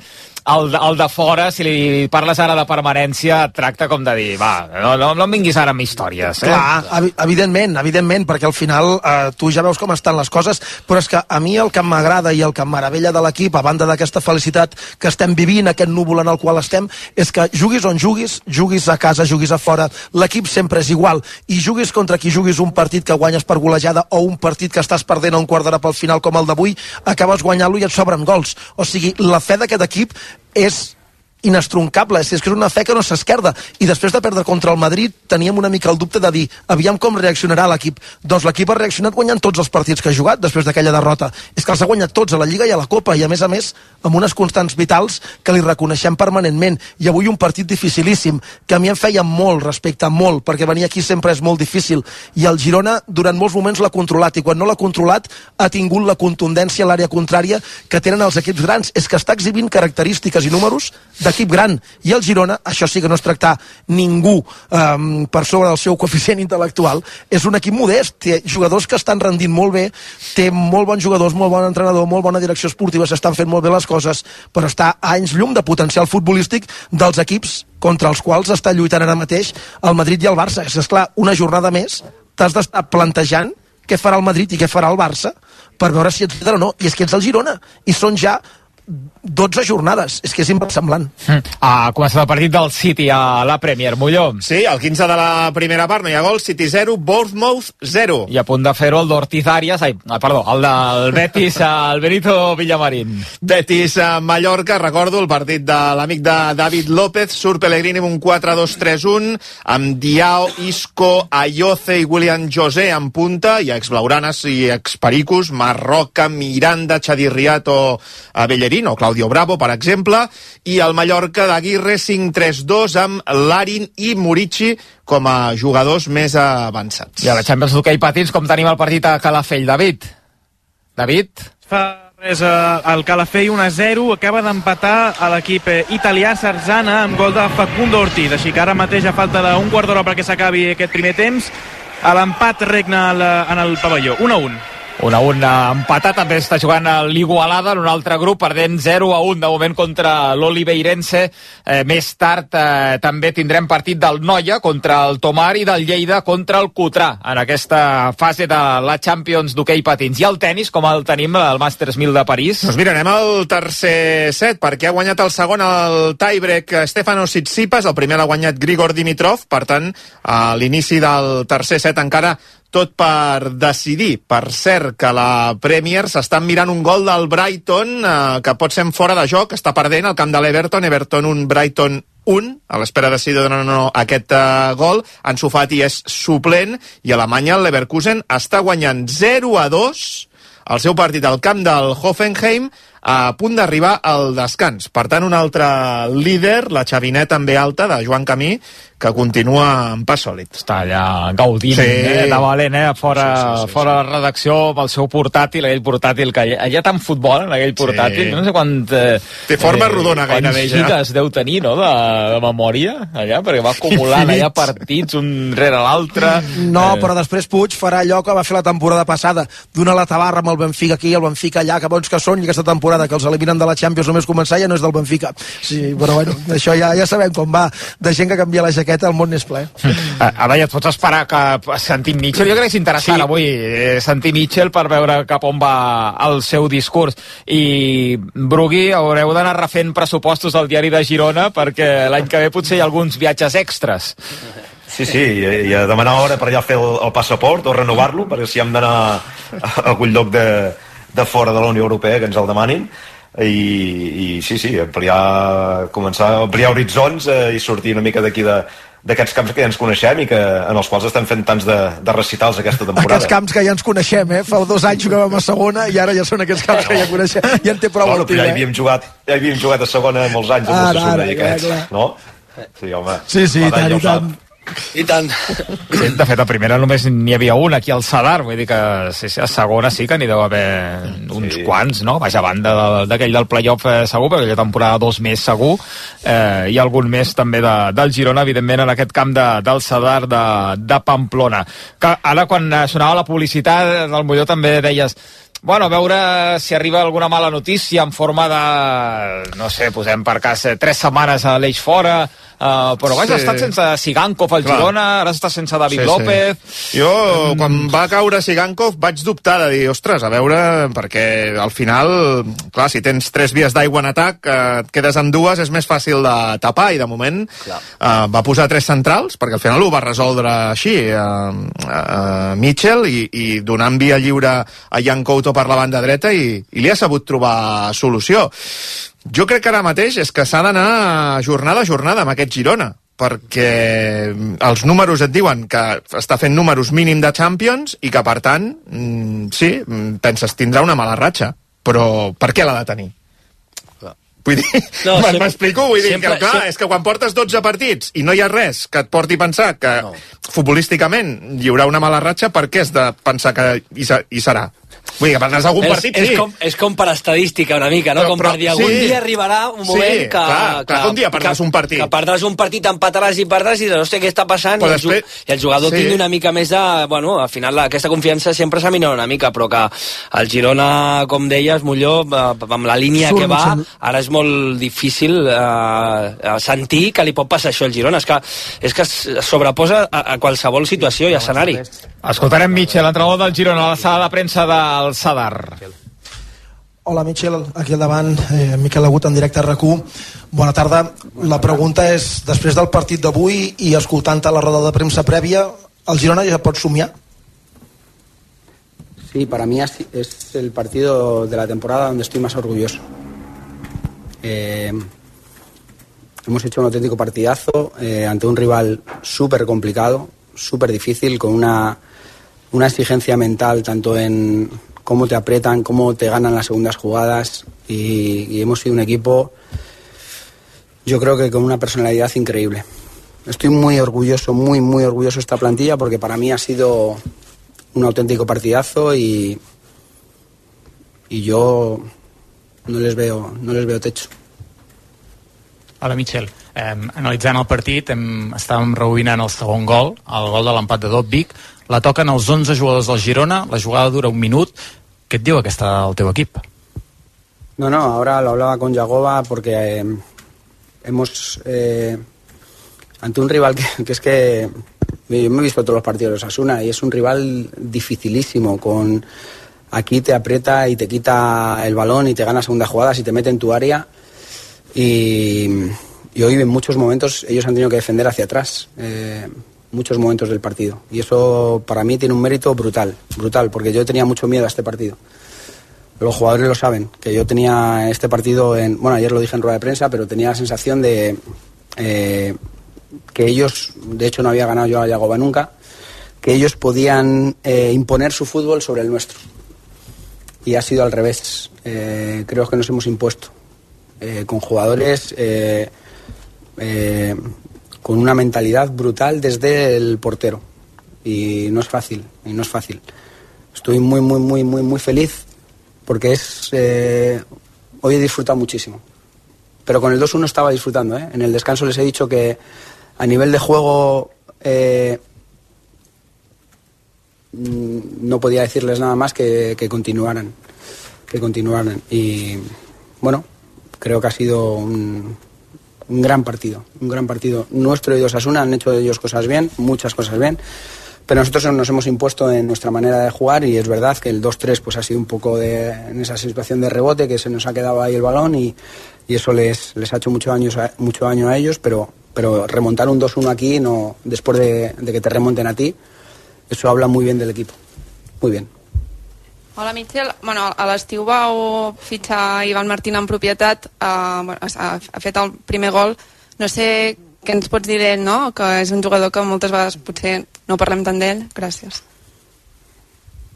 el, el de fora, si li parles ara de permanència, et tracta com de dir, va, no, no, no em vinguis ara amb històries. Eh? Clar, evi- evidentment, evidentment, perquè al final eh, tu ja veus com estan les coses, però és que a mi el que m'agrada i el que em meravella de l'equip, a banda d'aquesta felicitat que estem vivint, aquest núvol en el qual estem, és que juguis on juguis, juguis a casa, juguis a fora, l'equip sempre és igual, i juguis contra qui juguis un partit que guanyes per golejada o un partit que estàs perdent a un quart d'hora pel final com el d'avui, acabes guanyant-lo i et sobren gols. O sigui, la fe d'aquest equip és inestroncable, és, és que és una fe que no s'esquerda. I després de perdre contra el Madrid teníem una mica el dubte de dir, aviam com reaccionarà l'equip. Doncs l'equip ha reaccionat guanyant tots els partits que ha jugat després d'aquella derrota, és que els ha guanyat tots a la Lliga i a la Copa i a més a més amb unes constants vitals que li reconeixem permanentment. I avui un partit dificilíssim que a mi em feia molt respecte, molt perquè venir aquí sempre és molt difícil. I el Girona durant molts moments l'ha controlat. I quan no l'ha controlat ha tingut la contundència a l'àrea contrària que tenen els equips grans. És que està exhibint característiques i números d'equip gran. I el Girona, això sí que no és tractar ningú um, per sobre del seu coeficient intel·lectual, és un equip modest té jugadors que estan rendint molt bé té molt bons jugadors, molt bon entrenador molt bona direcció esportiva, s'estan fent molt bé les coses però està a anys llum de potencial futbolístic dels equips contra els quals està lluitant ara mateix el Madrid i el Barça. És clar, una jornada més t'has d'estar plantejant què farà el Madrid i què farà el Barça per veure si líder o no, i és que ets el Girona i són ja 12 jornades, és que és inversemblant. Mm. Ha començat el partit del City a la Premier, Molló. Sí, al 15 de la primera part no hi ha gol, City 0, Bournemouth 0. I a punt de fer-ho el d'Ortiz Arias, ai, ah, perdó, el del Betis, el Benito Villamarín. Betis a Mallorca, recordo el partit de l'amic de David López, surt Pellegrini amb un 4-2-3-1, amb Diao, Isco, Ayoce i William José en punta, i ex-Blauranes i ex-Pericos, Marroca, Miranda, Chadirriat o a Bellerino, Claudio Bravo, per exemple, i el Mallorca d'Aguirre 5-3-2 amb Larin i Murici com a jugadors més avançats. I a la Champions d'hoquei patins, com tenim el partit a Calafell, David? David? Fa res eh, el Calafell 1-0, acaba d'empatar a l'equip eh, italià Sarzana amb gol de Facundo Ortiz, així que ara mateix a falta d'un quart d'hora perquè s'acabi aquest primer temps, a l'empat regna al- en el pavelló, 1-1. 1 a 1 empatat, també està jugant l'Igualada en un altre grup, perdent 0 a 1 de moment contra l'Oliveirense. Eh, més tard eh, també tindrem partit del Noia contra el Tomar i del Lleida contra el Cotrà en aquesta fase de la Champions d'hoquei patins. I el tennis, com el tenim al Masters 1000 de París? Doncs mira, anem al tercer set, perquè ha guanyat el segon el tiebreak Stefano Tsitsipas, el primer l'ha guanyat Grigor Dimitrov, per tant, a l'inici del tercer set encara tot per decidir. Per cert, que la Premier s'estan mirant un gol del Brighton eh, que pot ser en fora de joc, està perdent al camp de l'Everton, Everton 1, Brighton 1, a l'espera de si donen o no aquest uh, gol. Ansu Fati és suplent i Alemanya, el Leverkusen, està guanyant 0 a 2 el seu partit al camp del Hoffenheim a punt d'arribar al descans. Per tant, un altre líder, la xavineta també alta de Joan Camí, que continua en pas sòlid. Està allà gaudint Sí. eh, de valent, eh, fora, Sí, sí, sí, fora de la redacció amb el seu portàtil, aquell portàtil que hi ha, hi ha tant futbol en aquell portàtil, no sé quant... Eh, Té forma rodona gairebé, quants ja. gigas deu tenir, no?, de, de memòria, allà, perquè va acumulant allà partits un rere l'altre. No, Eh, però després Puig farà allò que va fer la temporada passada, donar la tabarra amb el Benfica aquí, el Benfica allà, que bons que són, i aquesta temporada temporada que els eliminen de la Champions només començar ja no és del Benfica. Sí, però bueno, això ja, ja sabem com va. De gent que canvia la jaqueta, el món n'és ple. A, a veure, et pots esperar que sentim Mitchell? Jo crec que és interessant sí. avui eh, sentir Mitchell per veure cap on va el seu discurs. I, Brugui, haureu d'anar refent pressupostos al diari de Girona perquè l'any que ve potser hi ha alguns viatges extras. Sí, sí, i, i a demanar hora per allà fer el, el passaport o renovar-lo, perquè si hem d'anar a algun lloc de, de fora de la Unió Europea que ens el demanin, i, i sí, sí, ampliar, començar a ampliar horitzons eh, i sortir una mica d'aquí de, d'aquests camps que ja ens coneixem i que, en els quals estem fent tants de, de recitals aquesta temporada. Aquests camps que ja ens coneixem, eh? Fa dos anys jugàvem a segona i ara ja són aquests camps que ja coneixem. Ja en té prou bueno, el ja havíem jugat, ja havíem jugat a segona molts anys amb Ara, el Sassuna ara, i aquests, clar, no? Sí, home. Sí, sí, tant, i tant. I tant. Sí, de fet, a primera només n'hi havia un aquí al Sadar, vull dir que sí, sí, a segona sí que n'hi deu haver uns sí. quants, no? Vaja, a banda de- d'aquell del playoff eh, segur, perquè aquella temporada dos més segur, eh, i algun més també de, del Girona, evidentment, en aquest camp de, del Sadar de, de Pamplona. Que ara, quan sonava la publicitat, del Molló també deies Bueno, a veure si arriba alguna mala notícia en forma de, no sé, posem per cas eh, tres setmanes a l'eix fora, uh, però vaja, Sí. ha estat sense Sigankov al Clar. Girona, ara està sense David Sí, sí. López, Jo, quan va caure Sigankov, vaig dubtar de dir, ostres, a veure, perquè al final, clar, si tens tres vies d'aigua en atac, eh, et quedes amb dues, és més fàcil de tapar, i de moment eh, va posar tres centrals, perquè al final ho va resoldre així, eh, eh, Mitchell, i, i donant via lliure a Jan Couto per la banda dreta, i, i li ha sabut trobar solució. Jo crec que ara mateix és que s'ha d'anar jornada a jornada amb aquest Girona, perquè els números et diuen que està fent números mínim de Champions i que, per tant, mm, sí, mm, penses tindrà una mala ratxa, però per què l'ha de tenir? Vull dir, No, m'explico? Vull dir sempre- que, clar, sempre- és que quan portes 12 partits i no hi ha res que et porti a pensar que no. futbolísticament hi haurà una mala ratxa, per què has de pensar que hi, hi serà? Vull dir, que perdràs algun és, partit, és, sí. com, és com per estadística una mica, no? Però- com però- per dir, algun sí. dia arribarà un Sí, moment que... clar, clar que un dia perdràs un partit. Que perdràs un partit, empataràs i perdràs i dius, hòstia, què està passant? Però I el, ju- després- I el jugador sí. tingui una mica més de... Bueno, al final la- aquesta confiança sempre s'aminora una mica, però que el Girona, com deies, Molló, amb la línia Surt, que va, ara és molt difícil eh, eh, sentir que li pot passar això al Girona. És que, és que es sobreposa a, a qualsevol situació i escenari. Escoltarem Mitchell, entrenador del Girona, a la sala de premsa del Sadar. Hola, Michel, aquí al davant, eh, Miquel Agut en directe a rac Bona tarda. La pregunta és, després del partit d'avui i escoltant la roda de premsa prèvia, el Girona ja pot somiar? Sí, para mí es es el partido de la temporada donde estoy más orgulloso. Eh, hemos hecho un auténtico partidazo eh, ante un rival súper complicado, súper difícil, con una, una exigencia mental tanto en cómo te apretan, cómo te ganan las segundas jugadas y, y hemos sido un equipo, yo creo que con una personalidad increíble. Estoy muy orgulloso, muy, muy orgulloso de esta plantilla porque para mí ha sido un auténtico partidazo y, y yo no les veo, no les veo techo. Hola, Michel. Eh, analitzant el partit, hem, estàvem reovinant el segon gol, el gol de l'empat de Dobbic. La toquen els 11 jugadors del Girona, la jugada dura un minut. Què et diu aquesta del teu equip? No, no, ahora lo hablaba con Yagoba porque eh, hemos, eh, ante un rival que, que es que yo me he visto todos los partidos de Osasuna y es un rival dificilísimo, con aquí te aprieta y te quita el balón y te gana segunda jugada y te mete en tu área y, y hoy en muchos momentos ellos han tenido que defender hacia atrás. eh, muchos momentos del partido y eso para mí tiene un mérito brutal, brutal, porque yo tenía mucho miedo a este partido los jugadores lo saben, que yo tenía este partido en, bueno, ayer lo dije en rueda de prensa, pero tenía la sensación de eh, que ellos, de hecho no había ganado yo a Yagoba nunca, que ellos podían eh, imponer su fútbol sobre el nuestro. Y ha sido al revés. Eh, creo que nos hemos impuesto eh, con jugadores eh, con una mentalidad brutal desde el portero. Y no es fácil, y no es fácil. Estoy muy, muy, muy, muy, muy feliz porque es eh, hoy he disfrutado muchísimo. Pero con el 2-1 estaba disfrutando. ¿eh? En el descanso les he dicho que a nivel de juego eh, mm, no podía decirles nada más que, que continuaran, que continuaran. Y, bueno, creo que ha sido un, un gran partido, un gran partido nuestro y de Osasuna, han hecho ellos cosas bien, muchas cosas bien, pero nosotros nos hemos impuesto en nuestra manera de jugar y es verdad que el 2-3 pues ha sido un poco de, en esa situación de rebote que se nos ha quedado ahí el balón y, y eso les, les ha hecho mucho daño, mucho daño a ellos, pero, pero remontar un 2-1 aquí no, después de, de que te remonten a ti, eso habla muy bien del equipo, muy bien. Hola, Michel. Bueno, a l'estiu vau fitxar Ivan Martín en propietat, bueno, ha, ha fet el primer gol. No sé què ens pots dir d'ell, no? Que és un jugador que moltes vegades potser no parlem tant d'ell. Gràcies.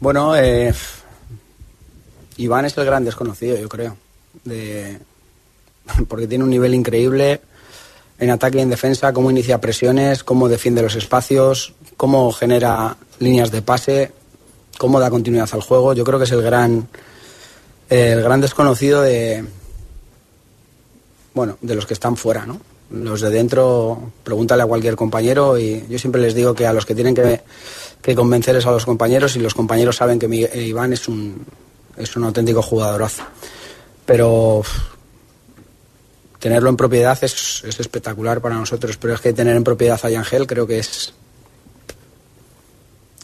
Bueno, eh, Iván es el gran desconocido, yo creo, de, porque tiene un nivel increíble en ataque y en defensa, cómo inicia presiones, cómo defiende los espacios, cómo genera líneas de pase, cómo da continuidad al juego. Yo creo que es el gran, el gran desconocido de, bueno, de los que están fuera, ¿no? Los de dentro, pregúntale a cualquier compañero y yo siempre les digo que a los que tienen que, que convencer es a los compañeros y los compañeros saben que eh, Iván es un, es un auténtico jugadorazo. Pero tenerlo en propiedad es, es espectacular para nosotros, pero es que tener en propiedad a Yangel creo que es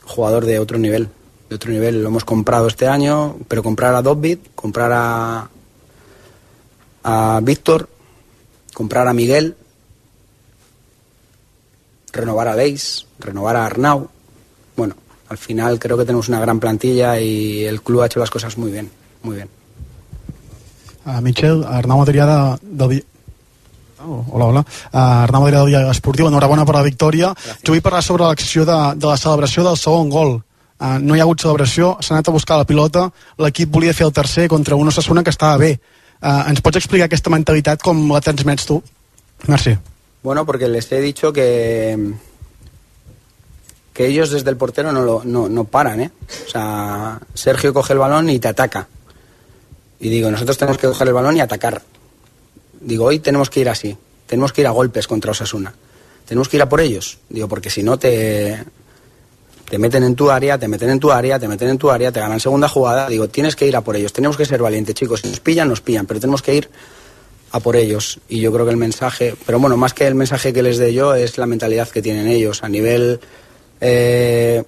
jugador de otro nivel, de otro nivel. Lo hemos comprado este año, pero comprar a Dobbit, comprar a, a Víctor, comprar a Miguel, renovar a Leis, renovar a Arnau. Bueno, al final creo que tenemos una gran plantilla y el club ha hecho las cosas muy bien, muy bien. Uh, Michel, Arnau Adrià de, del. Oh, hola, hola. Uh, Arnau Adrià del dia esportiu, enhorabona per la victòria. Jo vull parlar sobre l'acció de, de la celebració del segon gol. Uh, no hi ha hagut celebració, s'ha anat a buscar la pilota, l'equip volia fer el tercer contra una Osasuna que estava bé. Uh, ens pots explicar aquesta mentalitat com la transmets tu? Merci. Bueno, porque les he dicho que que ellos desde el portero no, lo, no, no paran, ¿eh? O sea, Sergio coge el balón y te ataca. Y digo, nosotros tenemos que coger el balón y atacar. Digo, hoy tenemos que ir así. Tenemos que ir a golpes contra Osasuna. Tenemos que ir a por ellos. Digo, porque si no te, te meten en tu área, te meten en tu área, te meten en tu área, te ganan segunda jugada. Digo, tienes que ir a por ellos. Tenemos que ser valientes, chicos. Si nos pillan, nos pillan, pero tenemos que ir a por ellos. Y yo creo que el mensaje, pero bueno, más que el mensaje que les dé yo, es la mentalidad que tienen ellos. A nivel eh,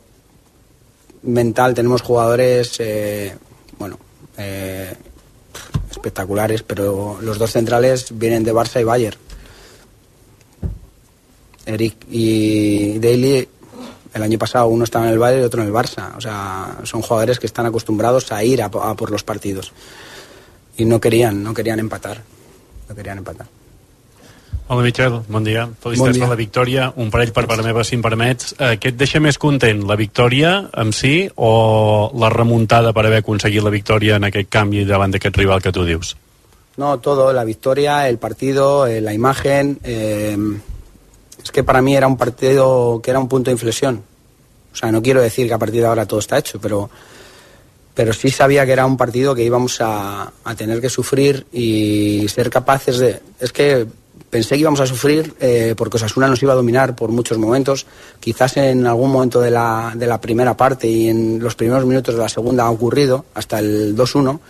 mental tenemos jugadores, eh, bueno, eh, espectaculares, pero los dos centrales vienen de Barça y Bayern. Eric y Daly, el año pasado uno estaba en el Bayern y otro en el Barça. O sea, son jugadores que están acostumbrados a ir a, a por los partidos. Y no querían, no querían empatar. No querían empatar. Hola Miquel, bon dia. Felicitats Bon dia. per la victòria. Un parell per part meva, si em permets. Eh, què et deixa més content, la victòria en si o la remuntada per haver aconseguit la victòria en aquest canvi davant d'aquest rival que tu dius? No, todo, la victoria, el partido, eh, la imagen. eh, es que para mí era un partido que era un punto de inflexión. O sea, no quiero decir que a partir de ahora todo está hecho, pero, pero sí sabía que era un partido que íbamos a, a tener que sufrir y ser capaces de... Es que pensé que íbamos a sufrir eh, porque Osasuna nos iba a dominar por muchos momentos. Quizás en algún momento de la, de la primera parte y en los primeros minutos de la segunda ha ocurrido, hasta el 2-1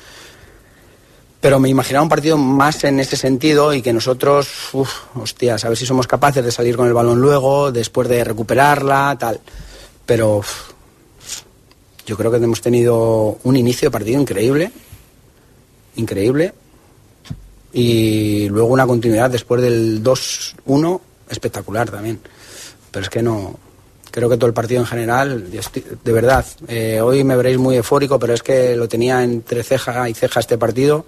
pero me imaginaba un partido más en ese sentido y que nosotros, uf, hostias, a ver si somos capaces de salir con el balón luego, después de recuperarla, tal. Pero yo creo que hemos tenido un inicio de partido increíble, increíble, y luego una continuidad después del 2-1 espectacular también. Pero es que no, creo que todo el partido en general, de verdad, eh, hoy me veréis muy eufórico, pero es que lo tenía entre ceja y ceja este partido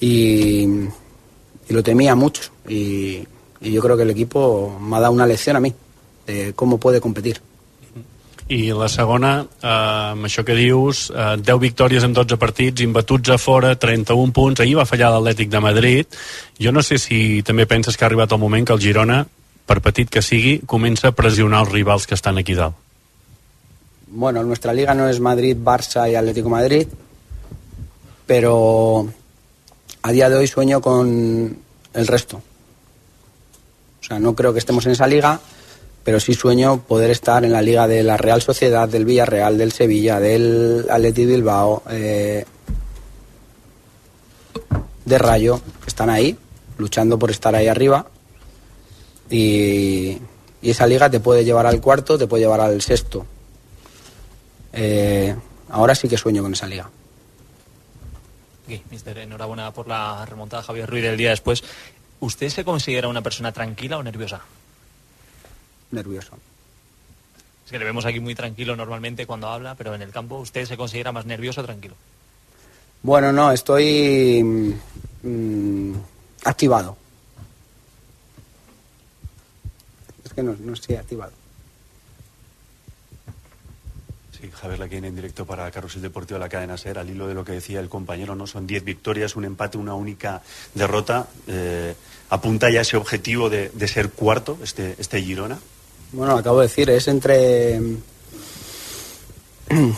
y, y lo temía mucho. Y, y yo creo que el equipo me ha dado una lección a mí de cómo puede competir. I la segona, eh, amb això que dius, eh, 10 victòries en 12 partits, imbatuts a fora, 31 punts, ahir va fallar l'Atlètic de Madrid. Jo no sé si també penses que ha arribat el moment que el Girona, per petit que sigui, comença a pressionar els rivals que estan aquí dalt. Bueno, nuestra liga no es Madrid, Barça y Atlético Madrid, pero a día de hoy sueño con el resto. O sea, no creo que estemos en esa liga, pero sí sueño poder estar en la liga de la Real Sociedad, del Villarreal, del Sevilla, del Atleti Bilbao, eh, de Rayo, que están ahí, luchando por estar ahí arriba. Y, esa liga te puede llevar al cuarto, te puede llevar al sexto. Eh, ahora sí que sueño con esa liga. Mister, enhorabuena por la remontada Javier Ruiz del día después. ¿Usted se considera una persona tranquila o nerviosa? Nervioso. Es que le vemos aquí muy tranquilo normalmente cuando habla, pero en el campo usted se considera más nervioso o tranquilo. Bueno, no, estoy mm, activado. Es que no, no estoy activado. Sí, Javier Laquén en directo para Carrusel Deportivo de la cadena SER, al hilo de lo que decía el compañero, ¿no? Son 10 victorias, un empate, una única derrota. Eh, ¿Apunta ya ese objetivo de, de ser cuarto, este, este Girona? Bueno, acabo de decir, es entre...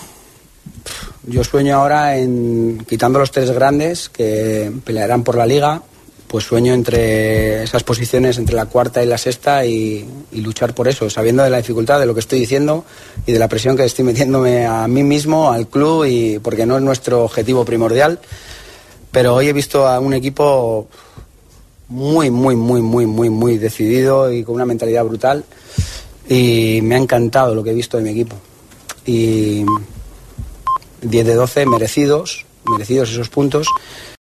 Yo sueño ahora en, quitando los tres grandes que pelearán por la liga, pues sueño entre esas posiciones, entre la cuarta y la sexta y, luchar por eso, sabiendo de la dificultad de lo que estoy diciendo y de la presión que estoy metiéndome a mí mismo, al club, y porque no es nuestro objetivo primordial. Pero hoy he visto a un equipo muy, muy, muy, muy, muy, muy decidido y con una mentalidad brutal. Y me ha encantado lo que he visto de mi equipo. Y 10 de 12 merecidos, merecidos esos puntos.